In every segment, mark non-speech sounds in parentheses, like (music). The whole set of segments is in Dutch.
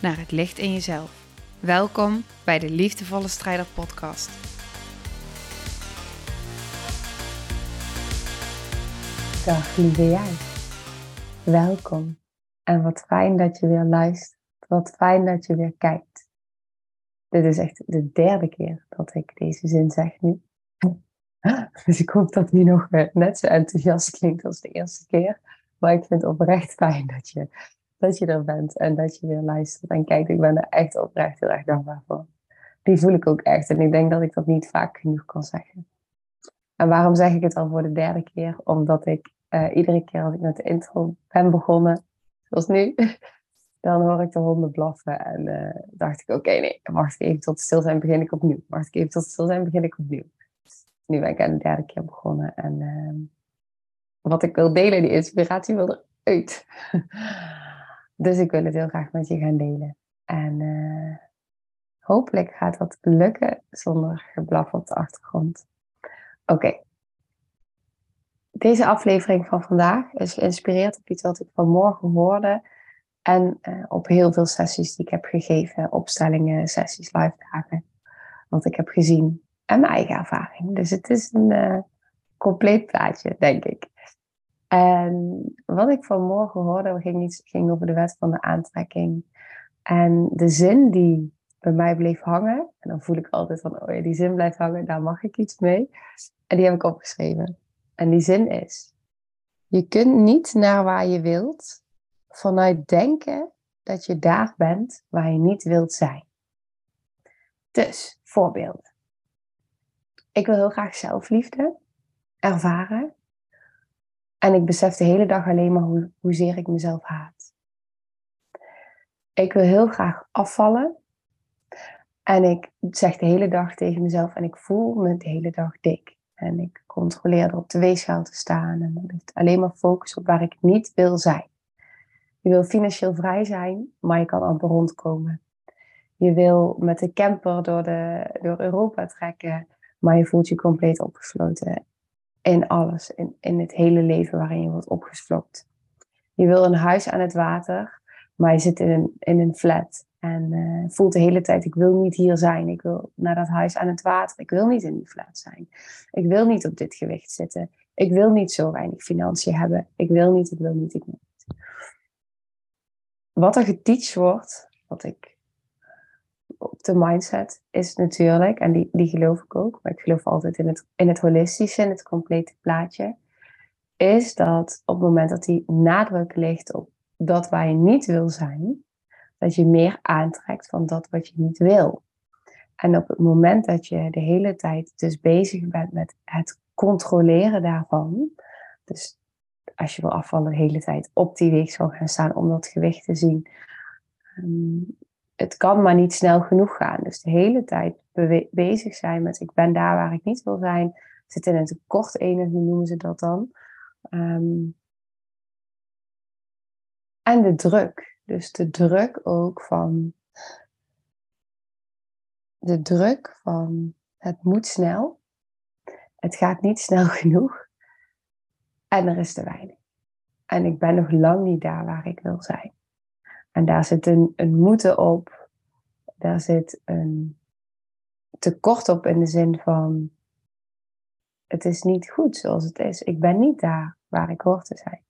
naar het licht in jezelf. Welkom bij de Liefdevolle Strijder Podcast. Dag lieve jij. Welkom. En wat fijn dat je weer luistert. Wat fijn dat je weer kijkt. Dit is echt de derde keer dat ik deze zin zeg nu. (laughs) Dus ik hoop dat die nog eh, net zo enthousiast klinkt als de eerste keer. Maar ik vind het oprecht fijn dat je, dat je er bent en dat je weer luistert en kijkt. Ik ben er echt oprecht heel erg dankbaar voor. Die voel ik ook echt en ik denk dat ik dat niet vaak genoeg kan zeggen. En waarom zeg ik het al voor de derde keer? Omdat ik uh, iedere keer als ik met de intro ben begonnen, zoals nu, (laughs) dan hoor ik de honden blaffen. En uh, dacht ik, oké, nee, wacht even tot stil zijn, begin ik opnieuw. Wacht ik even tot stil zijn, begin ik opnieuw. Nu ben ik aan de derde keer begonnen. En uh, wat ik wil delen, die inspiratie wil eruit. (laughs) dus ik wil het heel graag met je gaan delen. En uh, hopelijk gaat dat lukken zonder geblaf op de achtergrond. Oké. Deze aflevering van vandaag is geïnspireerd op iets wat ik vanmorgen hoorde. En uh, op heel veel sessies die ik heb gegeven, opstellingen, sessies, live dagen. Wat ik heb gezien en mijn eigen ervaring. Dus het is een uh, compleet plaatje, denk ik. En wat ik vanmorgen hoorde, ging, ging over de wet van de aantrekking. En de zin die bij mij bleef hangen, en dan voel ik altijd van, oh ja, die zin blijft hangen, daar mag ik iets mee. En die heb ik opgeschreven. En die zin is, je kunt niet naar waar je wilt vanuit denken dat je daar bent waar je niet wilt zijn. Dus, voorbeelden. Ik wil heel graag zelfliefde ervaren. En ik besef de hele dag alleen maar hoe, hoezeer ik mezelf haat. Ik wil heel graag afvallen. En ik zeg de hele dag tegen mezelf en ik voel me de hele dag dik. En ik controleer op de weegschaal te staan. En alleen maar focus op waar ik niet wil zijn. Je wil financieel vrij zijn, maar je kan amper rondkomen. Je wil met de camper door, de, door Europa trekken, maar je voelt je compleet opgesloten in alles, in, in het hele leven waarin je wordt opgeslokt. Je wil een huis aan het water, maar je zit in een, in een flat en uh, voelt de hele tijd, ik wil niet hier zijn, ik wil naar dat huis aan het water, ik wil niet in die flat zijn. Ik wil niet op dit gewicht zitten, ik wil niet zo weinig financiën hebben, ik wil niet, ik wil niet, ik wil niet. Wat er geteacht wordt, wat ik op de mindset is natuurlijk, en die, die geloof ik ook, maar ik geloof altijd in het, in het holistische, in het complete plaatje, is dat op het moment dat die nadruk ligt op dat waar je niet wil zijn, dat je meer aantrekt van dat wat je niet wil. En op het moment dat je de hele tijd dus bezig bent met het controleren daarvan, dus als je wil afvallen de hele tijd op die weegschaal gaan staan om dat gewicht te zien, ehm, het kan maar niet snel genoeg gaan. Dus de hele tijd bezig zijn met ik ben daar waar ik niet wil zijn. Zit in een tekort energie noemen ze dat dan. Um, en de druk. Dus de druk ook van. De druk van het moet snel. Het gaat niet snel (laughs) genoeg. En er is te weinig. En ik ben nog lang niet daar waar ik wil zijn. En daar zit een, een moeten op. Daar zit een tekort op in de zin van: het is niet goed zoals het is. Ik ben niet daar waar ik hoor te zijn.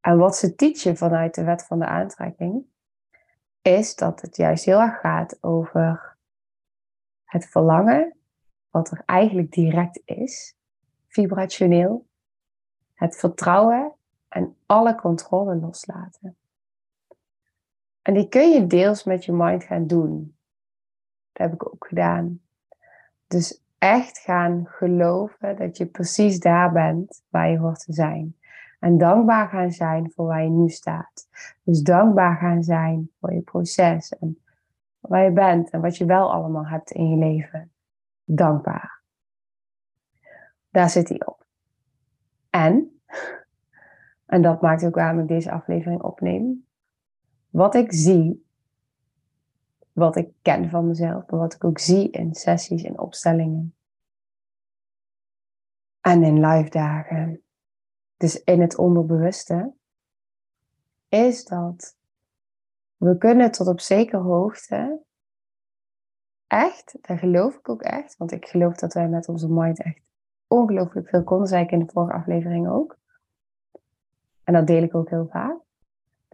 En wat ze teachen vanuit de wet van de aantrekking, is dat het juist heel erg gaat over het verlangen, wat er eigenlijk direct is, vibrationeel, het vertrouwen en alle controle loslaten. En die kun je deels met je mind gaan doen. Dat heb ik ook gedaan. Dus echt gaan geloven dat je precies daar bent waar je hoort te zijn. En dankbaar gaan zijn voor waar je nu staat. Dus dankbaar gaan zijn voor je proces en waar je bent en wat je wel allemaal hebt in je leven. Dankbaar. Daar zit hij op. En, (laughs) en dat maakt ook waarom ik deze aflevering opneem. Wat ik zie, wat ik ken van mezelf, maar wat ik ook zie in sessies en opstellingen. En in live dagen dus in het onderbewuste, is dat we kunnen tot op zekere hoogte echt, daar geloof ik ook echt, want ik geloof dat wij met onze mind echt ongelooflijk veel konden, zei ik in de vorige aflevering ook. En dat deel ik ook heel vaak.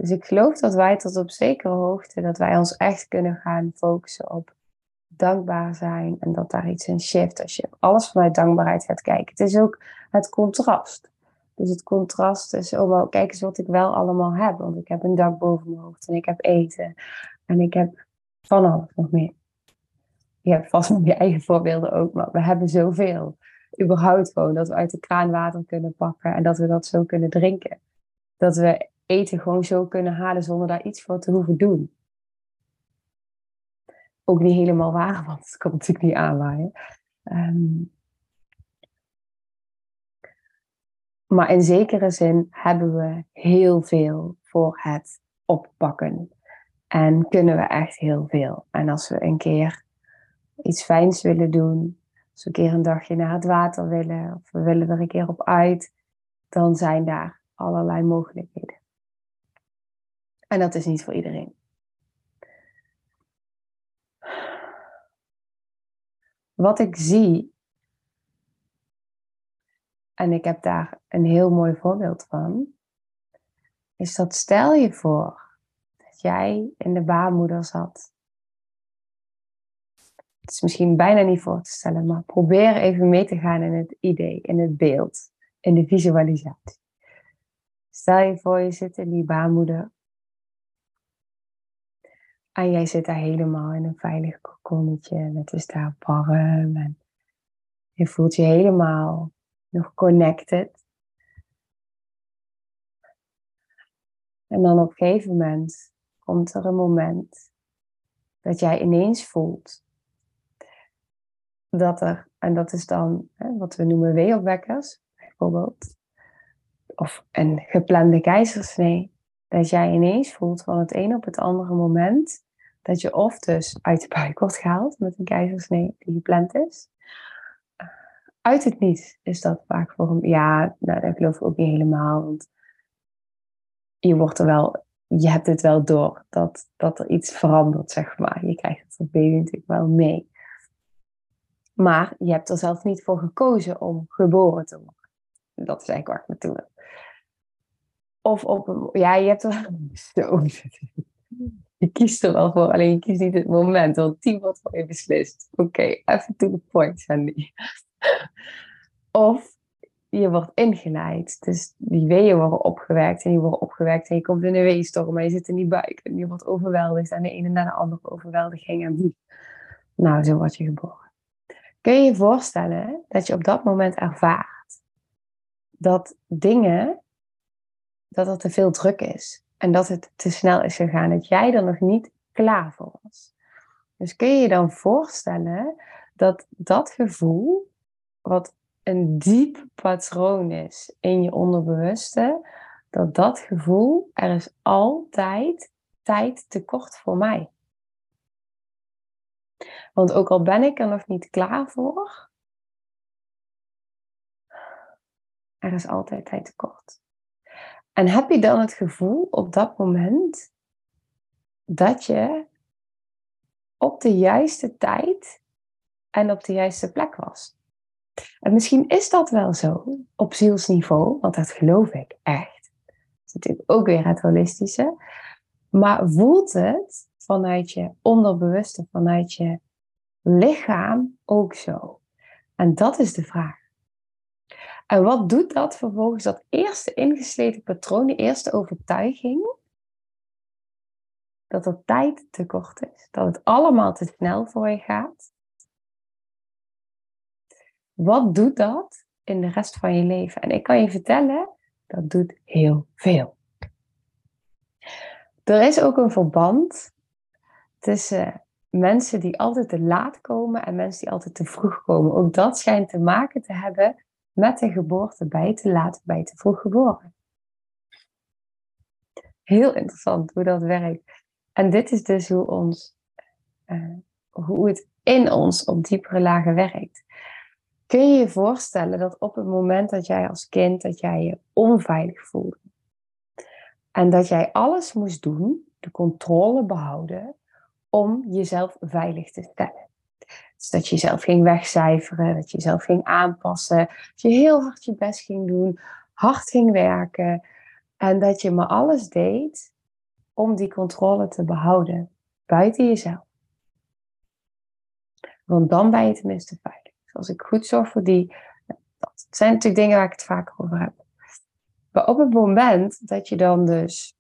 Dus ik geloof dat wij tot op zekere hoogte, dat wij ons echt kunnen gaan focussen op dankbaar zijn en dat daar iets in shift als je alles vanuit dankbaarheid gaat kijken. Het is ook het contrast. Dus het contrast is, oh wow, kijk eens wat ik wel allemaal heb. Want ik heb een dak boven mijn hoofd en ik heb eten. En ik heb van alles nog meer. Je hebt vast nog je eigen voorbeelden ook, maar we hebben zoveel. Überhaupt gewoon dat we uit de kraan water kunnen pakken en dat we dat zo kunnen drinken. Dat we eten gewoon zo kunnen halen zonder daar iets voor te hoeven doen. Ook niet helemaal waar, (laughs) want het komt natuurlijk niet aanwaaien. Um, Maar in zekere zin hebben we heel veel voor het oppakken. En kunnen we echt heel veel. En als we een keer iets fijns willen doen, als we een keer een dagje naar het water willen, of we willen er een keer op uit, dan zijn daar allerlei mogelijkheden. En dat is niet voor iedereen. Wat ik zie en ik heb daar een heel mooi voorbeeld van, is dat stel je voor dat jij in de baarmoeder zat. Het is misschien bijna niet voor te stellen, maar probeer even mee te gaan in het idee, in het beeld, in de visualisatie. Stel je voor, je zit in die baarmoeder. En jij zit daar helemaal in een veilig kokonnetje. Het is daar warm. En je voelt je helemaal nog connected. En dan op een gegeven moment komt er een moment dat jij ineens voelt dat er, en dat is dan hè, wat we noemen weeopwekkers, bijvoorbeeld, of een geplande keizersnee, dat jij ineens voelt van het een op het andere moment dat je of dus uit de buik wordt gehaald met een keizersnee die gepland is, uit het niet is dat vaak voor hem. Ja, nou, dat geloof ik ook niet helemaal. Want je wordt er wel, je hebt het wel door dat, dat er iets verandert, zeg maar. Je krijgt het op baby natuurlijk wel mee. Maar je hebt er zelf niet voor gekozen om geboren te worden. Dat is eigenlijk waar ik naartoe wil. Of op een, ja, je hebt er (laughs) zo. Je kiest er wel voor, alleen je kiest niet het moment, want team wordt voor je beslist. Oké, even to the point, Sandy. of je wordt ingeleid. Dus die weeën worden opgewerkt en die worden opgewerkt en je komt in een weestorm en je zit in die buik en je wordt overweldigd en de ene na de andere overweldiging en. Nou, zo word je geboren. Kun je je voorstellen dat je op dat moment ervaart dat dingen, dat er te veel druk is en dat het te snel is gegaan, dat jij er nog niet klaar voor was. Dus kun je je dan voorstellen dat dat gevoel wat een diep patroon is in je onderbewuste, dat dat gevoel, er is altijd tijd tekort voor mij. Want ook al ben ik er nog niet klaar voor, er is altijd tijd tekort. En heb je dan het gevoel op dat moment dat je op de juiste tijd en op de juiste plek was? En misschien is dat wel zo op zielsniveau, want dat geloof ik echt. Dat is natuurlijk ook weer het holistische. Maar voelt het vanuit je onderbewuste, vanuit je lichaam ook zo? En dat is de vraag. En wat doet dat vervolgens, dat eerste ingesleten patroon, die eerste overtuiging, dat er tijd tekort is, dat het allemaal te snel voor je gaat, wat doet dat in de rest van je leven? En ik kan je vertellen, Dat doet heel veel. Er is ook een verband tussen mensen die altijd te laat komen en mensen die altijd te vroeg komen. Ook dat schijnt te maken te hebben met de geboorte bij te laat, bij te vroeg geboren. Heel interessant hoe dat werkt. En dit is dus hoe, ons, uh, hoe het in ons op diepere lagen werkt. Kun je je voorstellen dat op het moment dat jij als kind dat jij je onveilig voelde en dat jij alles moest doen, de controle behouden, om jezelf veilig te stellen. Dus dat je jezelf ging wegcijferen, dat je jezelf ging aanpassen, dat je heel hard je best ging doen, hard ging werken en dat je maar alles deed om die controle te behouden buiten jezelf. Want dan ben je tenminste veilig. Dus als ik goed zorg voor die, dat zijn natuurlijk dingen waar ik het vaker over heb. Maar op het moment dat je dan dus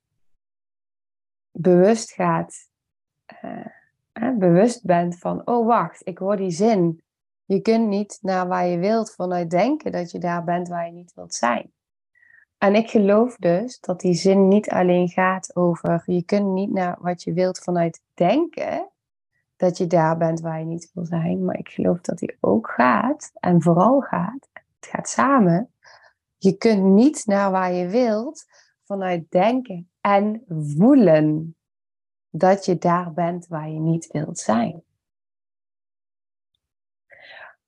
bewust gaat, uh, bewust bent van, oh wacht, ik hoor die zin. Je kunt niet naar waar je wilt vanuit denken dat je daar bent waar je niet wilt zijn. En ik geloof dus dat die zin niet alleen gaat over je kunt niet naar wat je wilt vanuit denken, dat je daar bent waar je niet wil zijn, maar ik geloof dat die ook gaat en vooral gaat, het gaat samen. Je kunt niet naar waar je wilt vanuit denken en voelen dat je daar bent waar je niet wilt zijn.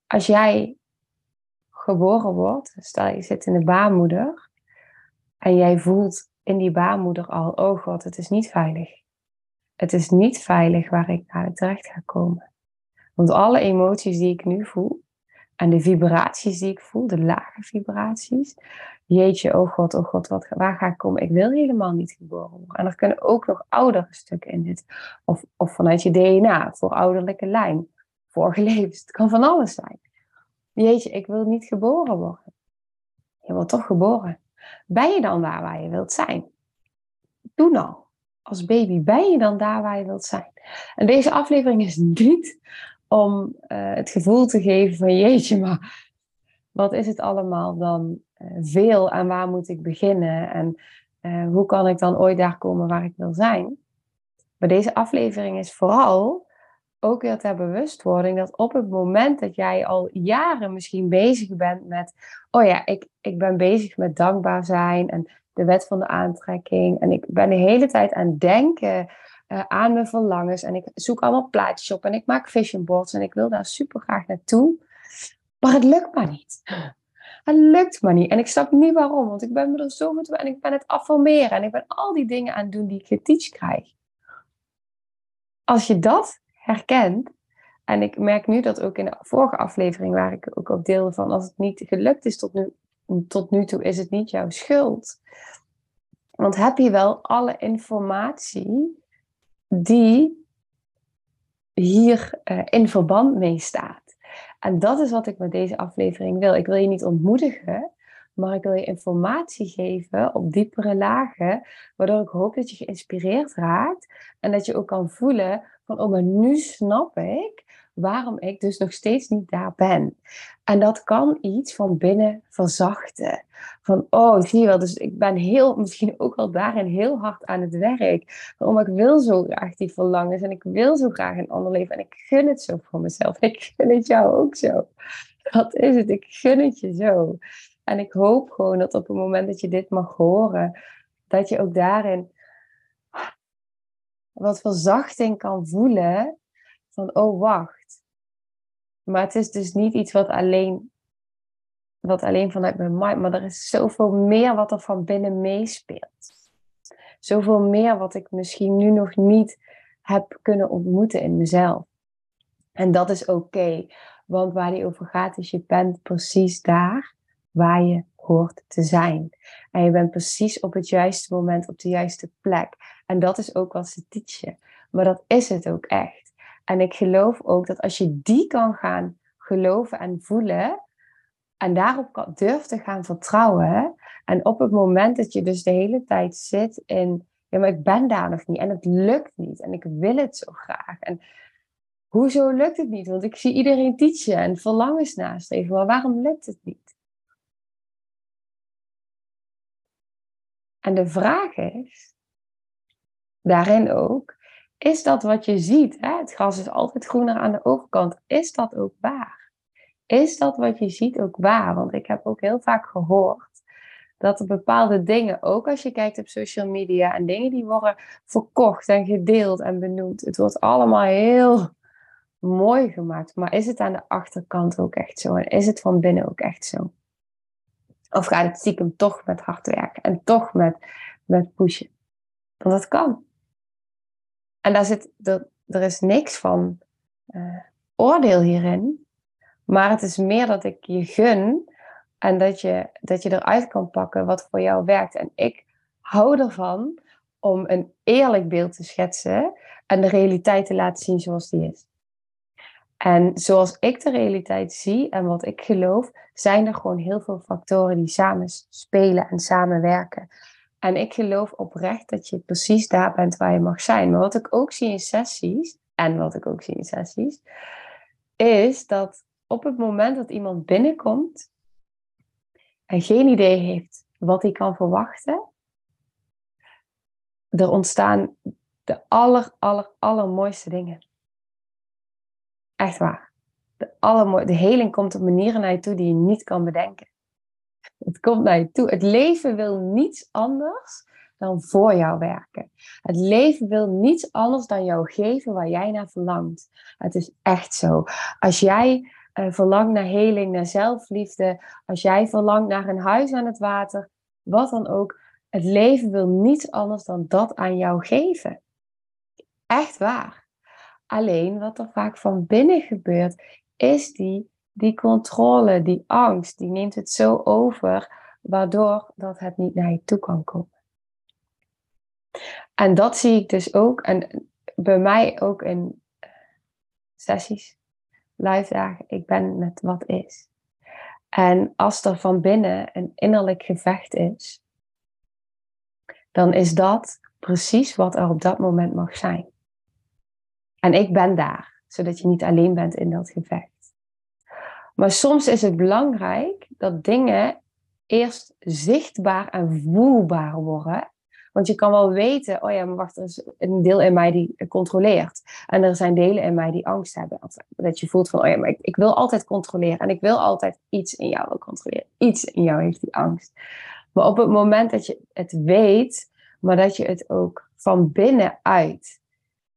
Als jij geboren wordt, stel je zit in de baarmoeder en jij voelt in die baarmoeder al, oh god, het is niet veilig. Het is niet veilig waar ik naar terecht ga komen. Want alle emoties die ik nu voel en de vibraties die ik voel, de lage vibraties, jeetje, oh god, oh god, wat, waar ga ik komen? Ik wil helemaal niet geboren worden. En er kunnen ook nog oudere stukken in zitten. Of, of vanuit je DNA, voor ouderlijke lijn, vorige levens. Het kan van alles zijn. Jeetje, ik wil niet geboren worden. Je wordt toch geboren. Ben je dan daar waar je wilt zijn? Doe nou. Als baby ben je dan daar waar je wilt zijn. En deze aflevering is niet om uh, het gevoel te geven van jeetje, maar wat is het allemaal dan uh, veel en waar moet ik beginnen en uh, hoe kan ik dan ooit daar komen waar ik wil zijn. Maar deze aflevering is vooral ook weer ter bewustwording dat op het moment dat jij al jaren misschien bezig bent met, oh ja, ik, ik ben bezig met dankbaar zijn en de wet van de aantrekking en ik ben de hele tijd aan het denken uh, aan mijn verlangens en ik zoek allemaal plaatjes op en ik maak vision boards en ik wil daar super graag naartoe, maar het lukt maar niet. Het lukt maar niet. En ik snap niet waarom, want ik ben me er zo goed en ik ben het affirmeren en ik ben al die dingen aan het doen die ik geteach krijg. Als je dat herkent. En ik merk nu dat ook in de vorige aflevering, waar ik ook op deelde van als het niet gelukt is tot nu, tot nu toe, is het niet jouw schuld. Want heb je wel alle informatie die hier uh, in verband mee staat? En dat is wat ik met deze aflevering wil. Ik wil je niet ontmoedigen, maar ik wil je informatie geven op diepere lagen, waardoor ik hoop dat je geïnspireerd raakt en dat je ook kan voelen van, oh, maar nu snap ik waarom ik dus nog steeds niet daar ben. En dat kan iets van binnen verzachten. Van, oh, zie je wel, dus ik ben heel, (laughs) misschien ook al daarin heel hard aan het werk. Maar ik wil zo graag die verlangens en ik wil zo graag een ander leven. En ik gun het zo voor mezelf. (laughs) Ik gun het jou ook zo. Dat is het, ik gun het je zo. En ik hoop gewoon dat op het moment dat je dit mag horen, dat je ook daarin wat verzachting kan voelen van, oh wacht. Maar het is dus niet iets wat alleen, wat alleen vanuit mijn mind, maar er is zoveel meer wat er van binnen meespeelt. Zoveel meer wat ik misschien nu nog niet heb kunnen ontmoeten in mezelf. En dat is oké, want waar die over gaat is, je bent precies daar waar je hoort te zijn. En je bent precies op het juiste moment op de juiste plek. En dat is ook wat ze teachen. Maar dat is het ook echt. En ik geloof ook dat als je die kan gaan geloven en voelen, en daarop durft te gaan vertrouwen, en op het moment dat je dus de hele tijd zit in, ja, maar ik ben daar nog niet en het lukt niet en ik wil het zo graag. En hoezo lukt het niet? Want ik zie iedereen teachen en verlangens nastreven, maar waarom lukt het niet? En de vraag is, daarin ook, is dat wat je ziet? Hè? Het gras is altijd groener aan de overkant. Is dat ook waar? Is dat wat je ziet ook waar? Want ik heb ook heel vaak gehoord dat er bepaalde dingen, ook als je kijkt op social media, en dingen die worden verkocht en gedeeld en benoemd. Het wordt allemaal heel mooi gemaakt. Maar is het aan de achterkant ook echt zo? En is het van binnen ook echt zo? Of gaat het stiekem toch met hard werken en toch met, met pushen? Want dat kan. En daar zit, er, er is niks van uh, oordeel hierin. Maar het is meer dat ik je gun en dat je, dat je eruit kan pakken wat voor jou werkt. En ik hou ervan om een eerlijk beeld te schetsen en de realiteit te laten zien zoals die is. En zoals ik de realiteit zie en wat ik geloof, zijn er gewoon heel veel factoren die samen spelen en samenwerken. En ik geloof oprecht dat je precies daar bent waar je mag zijn. Maar wat ik ook zie in sessies, en wat ik ook zie in sessies, is dat op het moment dat iemand binnenkomt en geen idee heeft wat hij kan verwachten, er ontstaan de aller, aller, allermooiste dingen. Echt waar. De, de heling komt op manieren naar je toe die je niet kan bedenken. Het komt naar je toe. Het leven wil niets anders dan voor jou werken. Het leven wil niets anders dan jou geven waar jij naar verlangt. Het is echt zo. Als jij uh, verlangt naar heling, naar zelfliefde, als jij verlangt naar een huis aan het water, wat dan ook, het leven wil niets anders dan dat aan jou geven. Echt waar. Alleen wat er vaak van binnen gebeurt, is die, die controle, die angst, die neemt het zo over, waardoor dat het niet naar je toe kan komen. En dat zie ik dus ook, en bij mij ook in sessies, live dagen, ik ben met wat is. En als er van binnen een innerlijk gevecht is, dan is dat precies wat er op dat moment mag zijn. En ik ben daar, zodat je niet alleen bent in dat gevecht. Maar soms is het belangrijk dat dingen eerst zichtbaar en voelbaar worden. Want je kan wel weten, oh ja, maar wacht, er is een deel in mij die controleert. En er zijn delen in mij die angst hebben. Dat je voelt van, oh ja, maar ik, wil altijd controleren. En ik wil altijd iets in jou controleren. Iets in jou heeft die angst. Maar op het moment dat je het weet, maar dat je het ook van binnenuit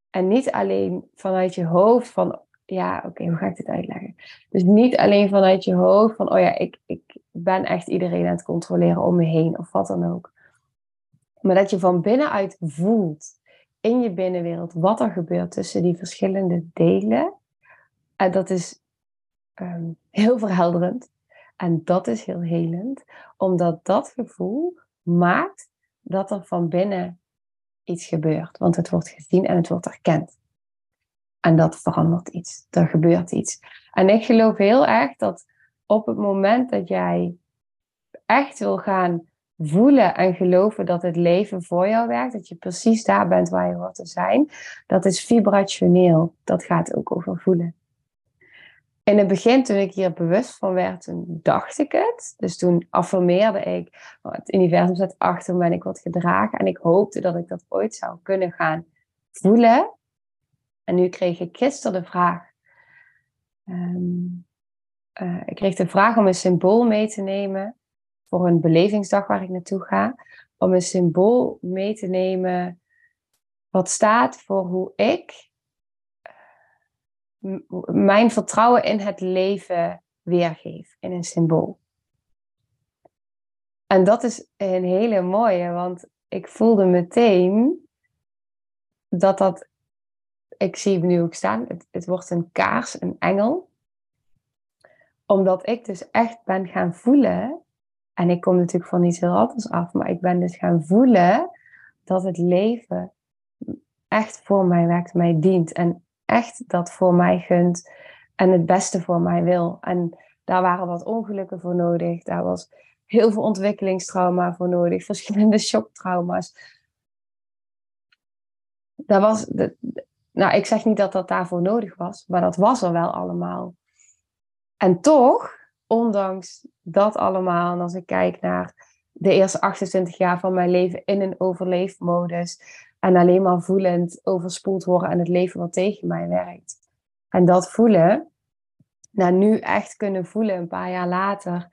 en niet alleen vanuit je hoofd van, ja, oké, hoe ga ik dit uitleggen? Dus niet alleen vanuit je hoofd van, oh ja, ik, ik ben echt iedereen aan het controleren om me heen of wat dan ook. Maar dat je van binnenuit voelt in je binnenwereld wat er gebeurt tussen die verschillende delen. En dat is ehm, heel verhelderend. En dat is heel helend, omdat dat gevoel maakt dat er van binnen iets gebeurt. Want het wordt gezien en het wordt erkend. En dat verandert iets. Er gebeurt iets. En ik geloof heel erg dat op het moment dat jij echt wil gaan voelen en geloven dat het leven voor jou werkt, dat je precies daar bent waar je hoort te zijn, dat is vibrationeel. Dat gaat ook over voelen in het begin, toen ik hier bewust van werd, toen dacht ik het. Dus toen affirmeerde ik, oh, het universum zit achter me en ik word gedragen. En ik hoopte dat ik dat ooit zou kunnen gaan voelen. En nu kreeg ik gisteren de vraag. Ehm, eh, ik kreeg de vraag om een symbool mee te nemen voor een belevingsdag waar ik naartoe ga. Om een symbool mee te nemen wat staat voor hoe ik mijn vertrouwen in het leven weergeef in een symbool. En dat is een hele mooie, want ik voelde meteen dat dat, ik zie hem nu ook staan, het, het wordt een kaars, een engel. Omdat ik dus echt ben gaan voelen, en ik kom natuurlijk van iets heel anders af, maar ik ben dus gaan voelen dat het leven echt voor mij werkt, mij dient. En echt dat voor mij gunt en het beste voor mij wil. En daar waren wat ongelukken voor nodig. Daar was heel veel ontwikkelingstrauma voor nodig, (laughs) verschillende shocktrauma's. Daar was nou, ik zeg niet dat dat daarvoor nodig was, maar dat was er wel allemaal. En toch, ondanks dat allemaal, en als ik kijk naar de eerste 28 jaar van mijn leven in een overleefmodus. En alleen maar voelend overspoeld worden en het leven wat tegen mij werkt. En dat voelen, nou nu echt kunnen voelen een paar jaar later.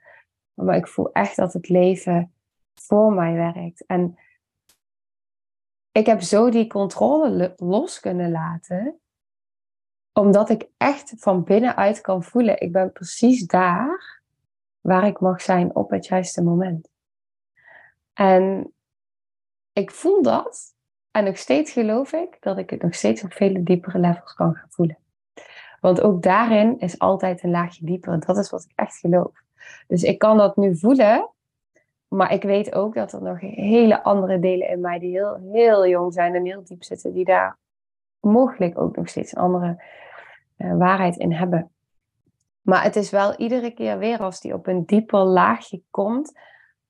Maar ik voel echt dat het leven voor mij werkt. En ik heb zo die controle los kunnen laten. Omdat ik echt van binnenuit kan voelen, ik ben precies daar waar ik mag zijn op het juiste moment. En ik voel dat. En nog steeds geloof ik dat ik het nog steeds op vele diepere levels kan gaan voelen. Want ook daarin is altijd een laagje dieper. Dat is wat ik echt geloof. Dus ik kan dat nu voelen. Maar ik weet ook dat er nog hele andere delen in mij die heel, heel jong zijn en heel diep zitten. Die daar mogelijk ook nog steeds een andere uh, waarheid in hebben. Maar het is wel iedere keer weer als die op een dieper laagje komt,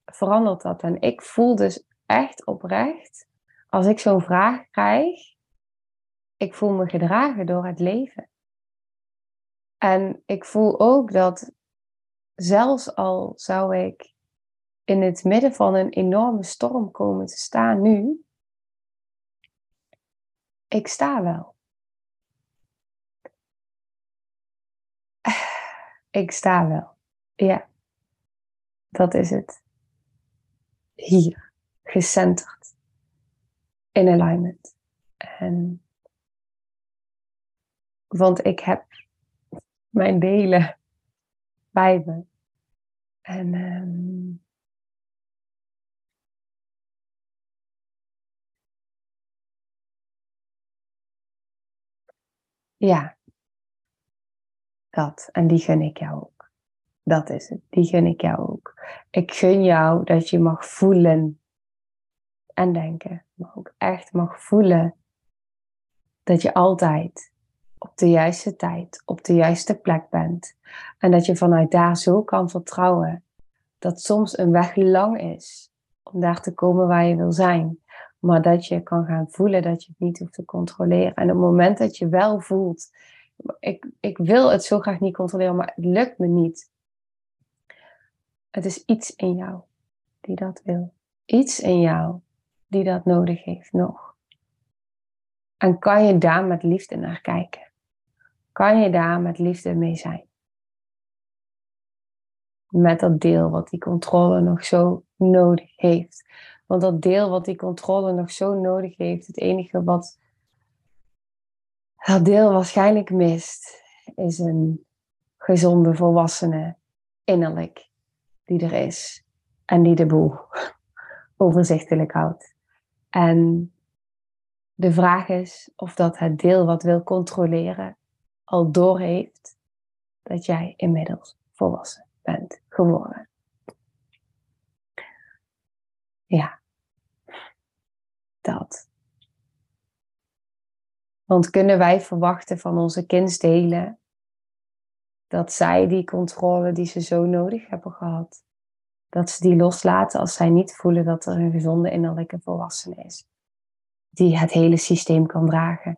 verandert dat. En ik voel dus echt oprecht, als ik zo'n vraag krijg, ik voel me gedragen door het leven. En ik voel ook dat zelfs al zou ik in het midden van een enorme storm komen te staan nu, ik sta wel. (sighs) Ik sta wel. Ja, dat is het. Hier, gecenterd. In alignment. En, want ik heb mijn delen bij me. En um, ja, dat. En die gun ik jou ook. Dat is het. Die gun ik jou ook. Ik gun jou dat je mag voelen en denken. Maar ook echt mag voelen dat je altijd op de juiste tijd, op de juiste plek bent. En dat je vanuit daar zo kan vertrouwen dat soms een weg lang is om daar te komen waar je wil zijn. Maar dat je kan gaan voelen dat je het niet hoeft te controleren. En op het moment dat je wel voelt ik, ik wil het zo graag niet controleren, maar het lukt me niet. Het is iets in jou die dat wil. Iets in jou die dat nodig heeft nog. En kan je daar met liefde naar kijken? Kan je daar met liefde mee zijn? Met dat deel wat die controle nog zo nodig heeft. Want dat deel wat die controle nog zo nodig heeft, het enige wat dat deel waarschijnlijk mist, is een gezonde volwassene innerlijk die er is en die de boel (laughs) overzichtelijk houdt. En de vraag is of dat het deel wat wil controleren al doorheeft dat jij inmiddels volwassen bent geworden. Ja, dat. Want kunnen wij verwachten van onze kindsdelen dat zij die controle die ze zo nodig hebben gehad, dat ze die loslaten als zij niet voelen dat er een gezonde innerlijke volwassene is, die het hele systeem kan dragen?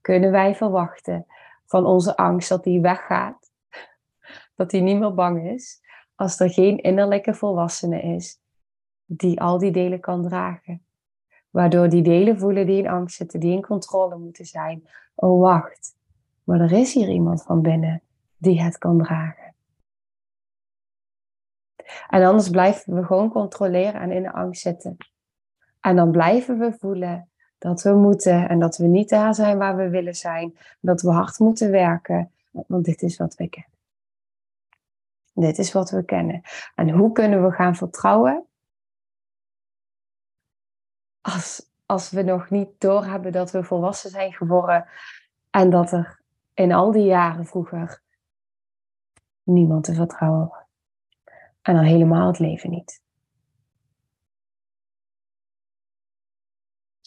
Kunnen wij verwachten van onze angst dat die weggaat, (laughs) dat die niet meer bang is, als er geen innerlijke volwassene is die al die delen kan dragen? Waardoor die delen voelen die in angst zitten, die in controle moeten zijn. Oh, wacht. Maar er is hier iemand van binnen die het kan dragen. En anders blijven we gewoon controleren en in de angst zitten. En dan blijven we voelen dat we moeten en dat we niet daar zijn waar we willen zijn. Dat we hard moeten werken. Want dit is wat we kennen. Dit is wat we kennen. En hoe kunnen we gaan vertrouwen als, als we nog niet doorhebben dat we volwassen zijn geworden en dat er in al die jaren vroeger niemand te vertrouwen was. En dan helemaal het leven niet.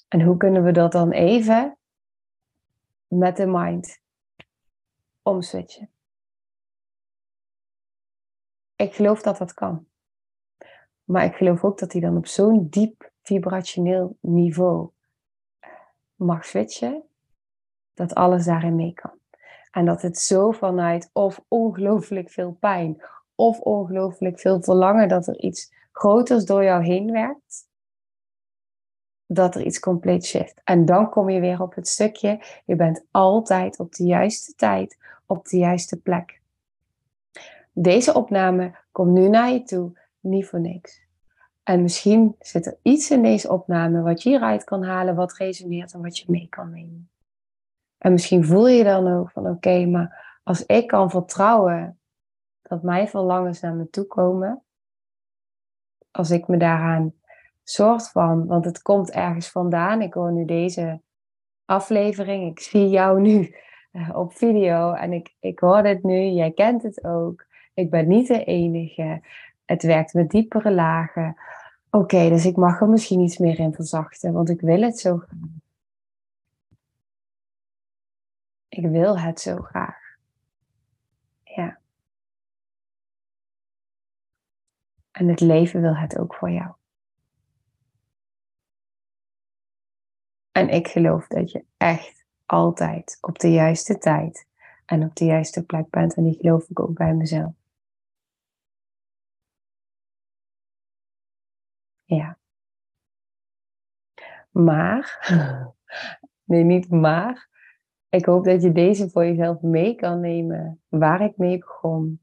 En hoe kunnen we dat dan even met de mind omswitchen? Ik geloof dat dat kan. Maar ik geloof ook dat hij dan op zo'n diep vibrationeel niveau mag switchen, dat alles daarin mee kan. En dat het zo vanuit of ongelooflijk veel pijn of ongelooflijk veel verlangen dat er iets groters door jou heen werkt, dat er iets compleet shift. En dan kom je weer op het stukje, je bent altijd op de juiste tijd, op de juiste plek. Deze opname komt nu naar je toe, niet voor niks. En misschien zit er iets in deze opname wat je hieruit kan halen, wat resoneert en wat je mee kan nemen. En misschien voel je dan ook van oké, maar als ik kan vertrouwen dat mijn verlangens naar me toe komen, als ik me daaraan soort van, want het komt ergens vandaan. Ik hoor nu deze aflevering, ik zie jou nu eh, op video en ik, ik hoor dit nu, jij kent het ook. Ik ben niet de enige. Het werkt met diepere lagen. Oké, dus ik mag er misschien iets meer in verzachten, want ik wil het zo graag. Ik wil het zo graag. Ja. En het leven wil het ook voor jou. En ik geloof dat je echt altijd op de juiste tijd en op de juiste plek bent. En die geloof ik ook bij mezelf. Ja. Maar, (laughs) nee, niet maar. Ik hoop dat je deze voor jezelf mee kan nemen. Waar ik mee begon.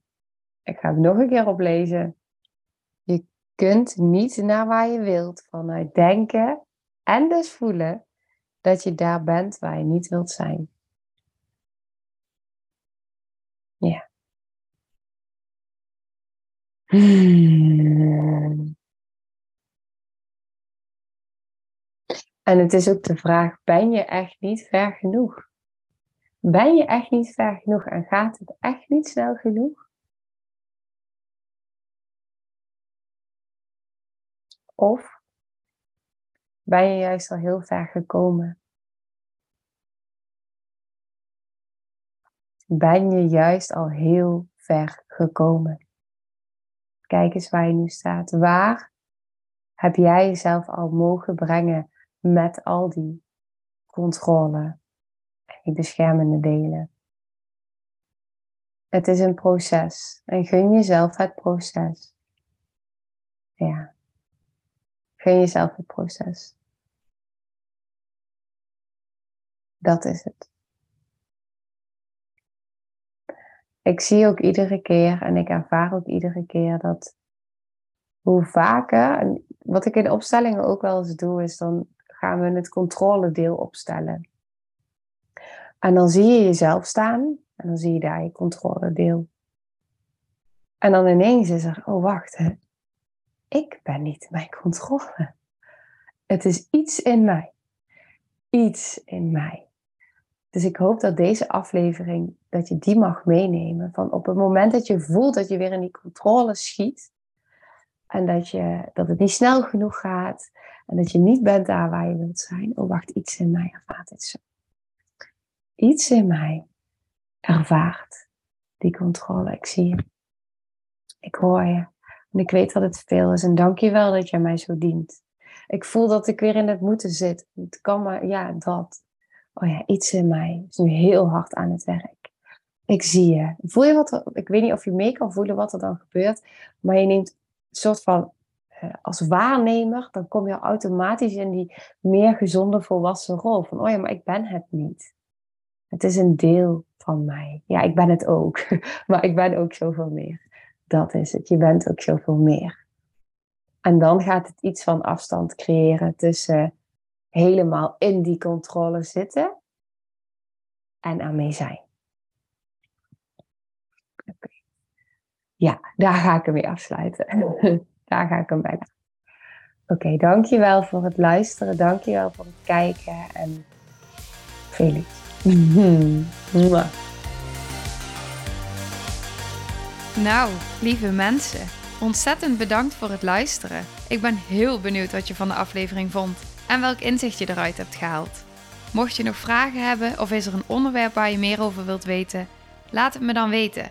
Ik ga het nog een keer oplezen. Je kunt niet naar waar je wilt vanuit denken en dus voelen dat je daar bent waar je niet wilt zijn. Ja. (laughs) En het is ook de vraag, ben je echt niet ver genoeg? Ben je echt niet ver genoeg en gaat het echt niet snel genoeg? Of ben je juist al heel ver gekomen? Ben je juist al heel ver gekomen? Kijk eens waar je nu staat. Waar heb jij jezelf al mogen brengen met al die controle en die beschermende delen? Het is een proces en gun jezelf het proces. Ja. Gun jezelf het proces. Dat is het. Ik zie ook iedere keer en ik ervaar ook iedere keer dat hoe vaker, en wat ik in opstellingen ook wel eens doe, is dan gaan we het controledeel opstellen. En dan zie je jezelf staan en dan zie je daar je controledeel. En dan ineens is er, oh wacht, hè ik ben niet mijn controle. Het is iets in mij. Iets in mij. Dus ik hoop dat deze aflevering, dat je die mag meenemen. Van op het moment dat je voelt dat je weer in die controle schiet. En dat, je, dat het niet snel genoeg gaat. En dat je niet bent daar waar je wilt zijn. Oh wacht, iets in mij ervaart het zo. Iets in mij ervaart die controle. Ik zie je. Ik hoor je. En ik weet dat het veel is. En dank je wel dat jij mij zo dient. Ik voel dat ik weer in het moeten zit. Het kan maar, ja, dat. Oh ja, iets in mij is nu heel hard aan het werk. Ik zie je. Voel je wat ik weet niet of je mee kan voelen wat er dan gebeurt. Maar je neemt soort van, eh, als waarnemer, dan kom je automatisch in die meer gezonde volwassen rol. Van, oh ja, maar ik ben het niet. Het is een deel van mij. Ja, ik ben het ook. (laughs) maar ik ben ook zoveel meer. Dat is het. Je bent ook zoveel meer. En dan gaat het iets van afstand creëren tussen helemaal in die controle zitten en aan zijn. Ja, daar ga ik hem mee afsluiten. (laughs) daar ga ik hem bij. Oké, dankjewel voor het luisteren. Dankjewel voor het kijken. En liefs. (laughs) Nou, lieve mensen, ontzettend bedankt voor het luisteren. Ik ben heel benieuwd wat je van de aflevering vond en welk inzicht je eruit hebt gehaald. Mocht je nog vragen hebben of is er een onderwerp waar je meer over wilt weten, laat het me dan weten.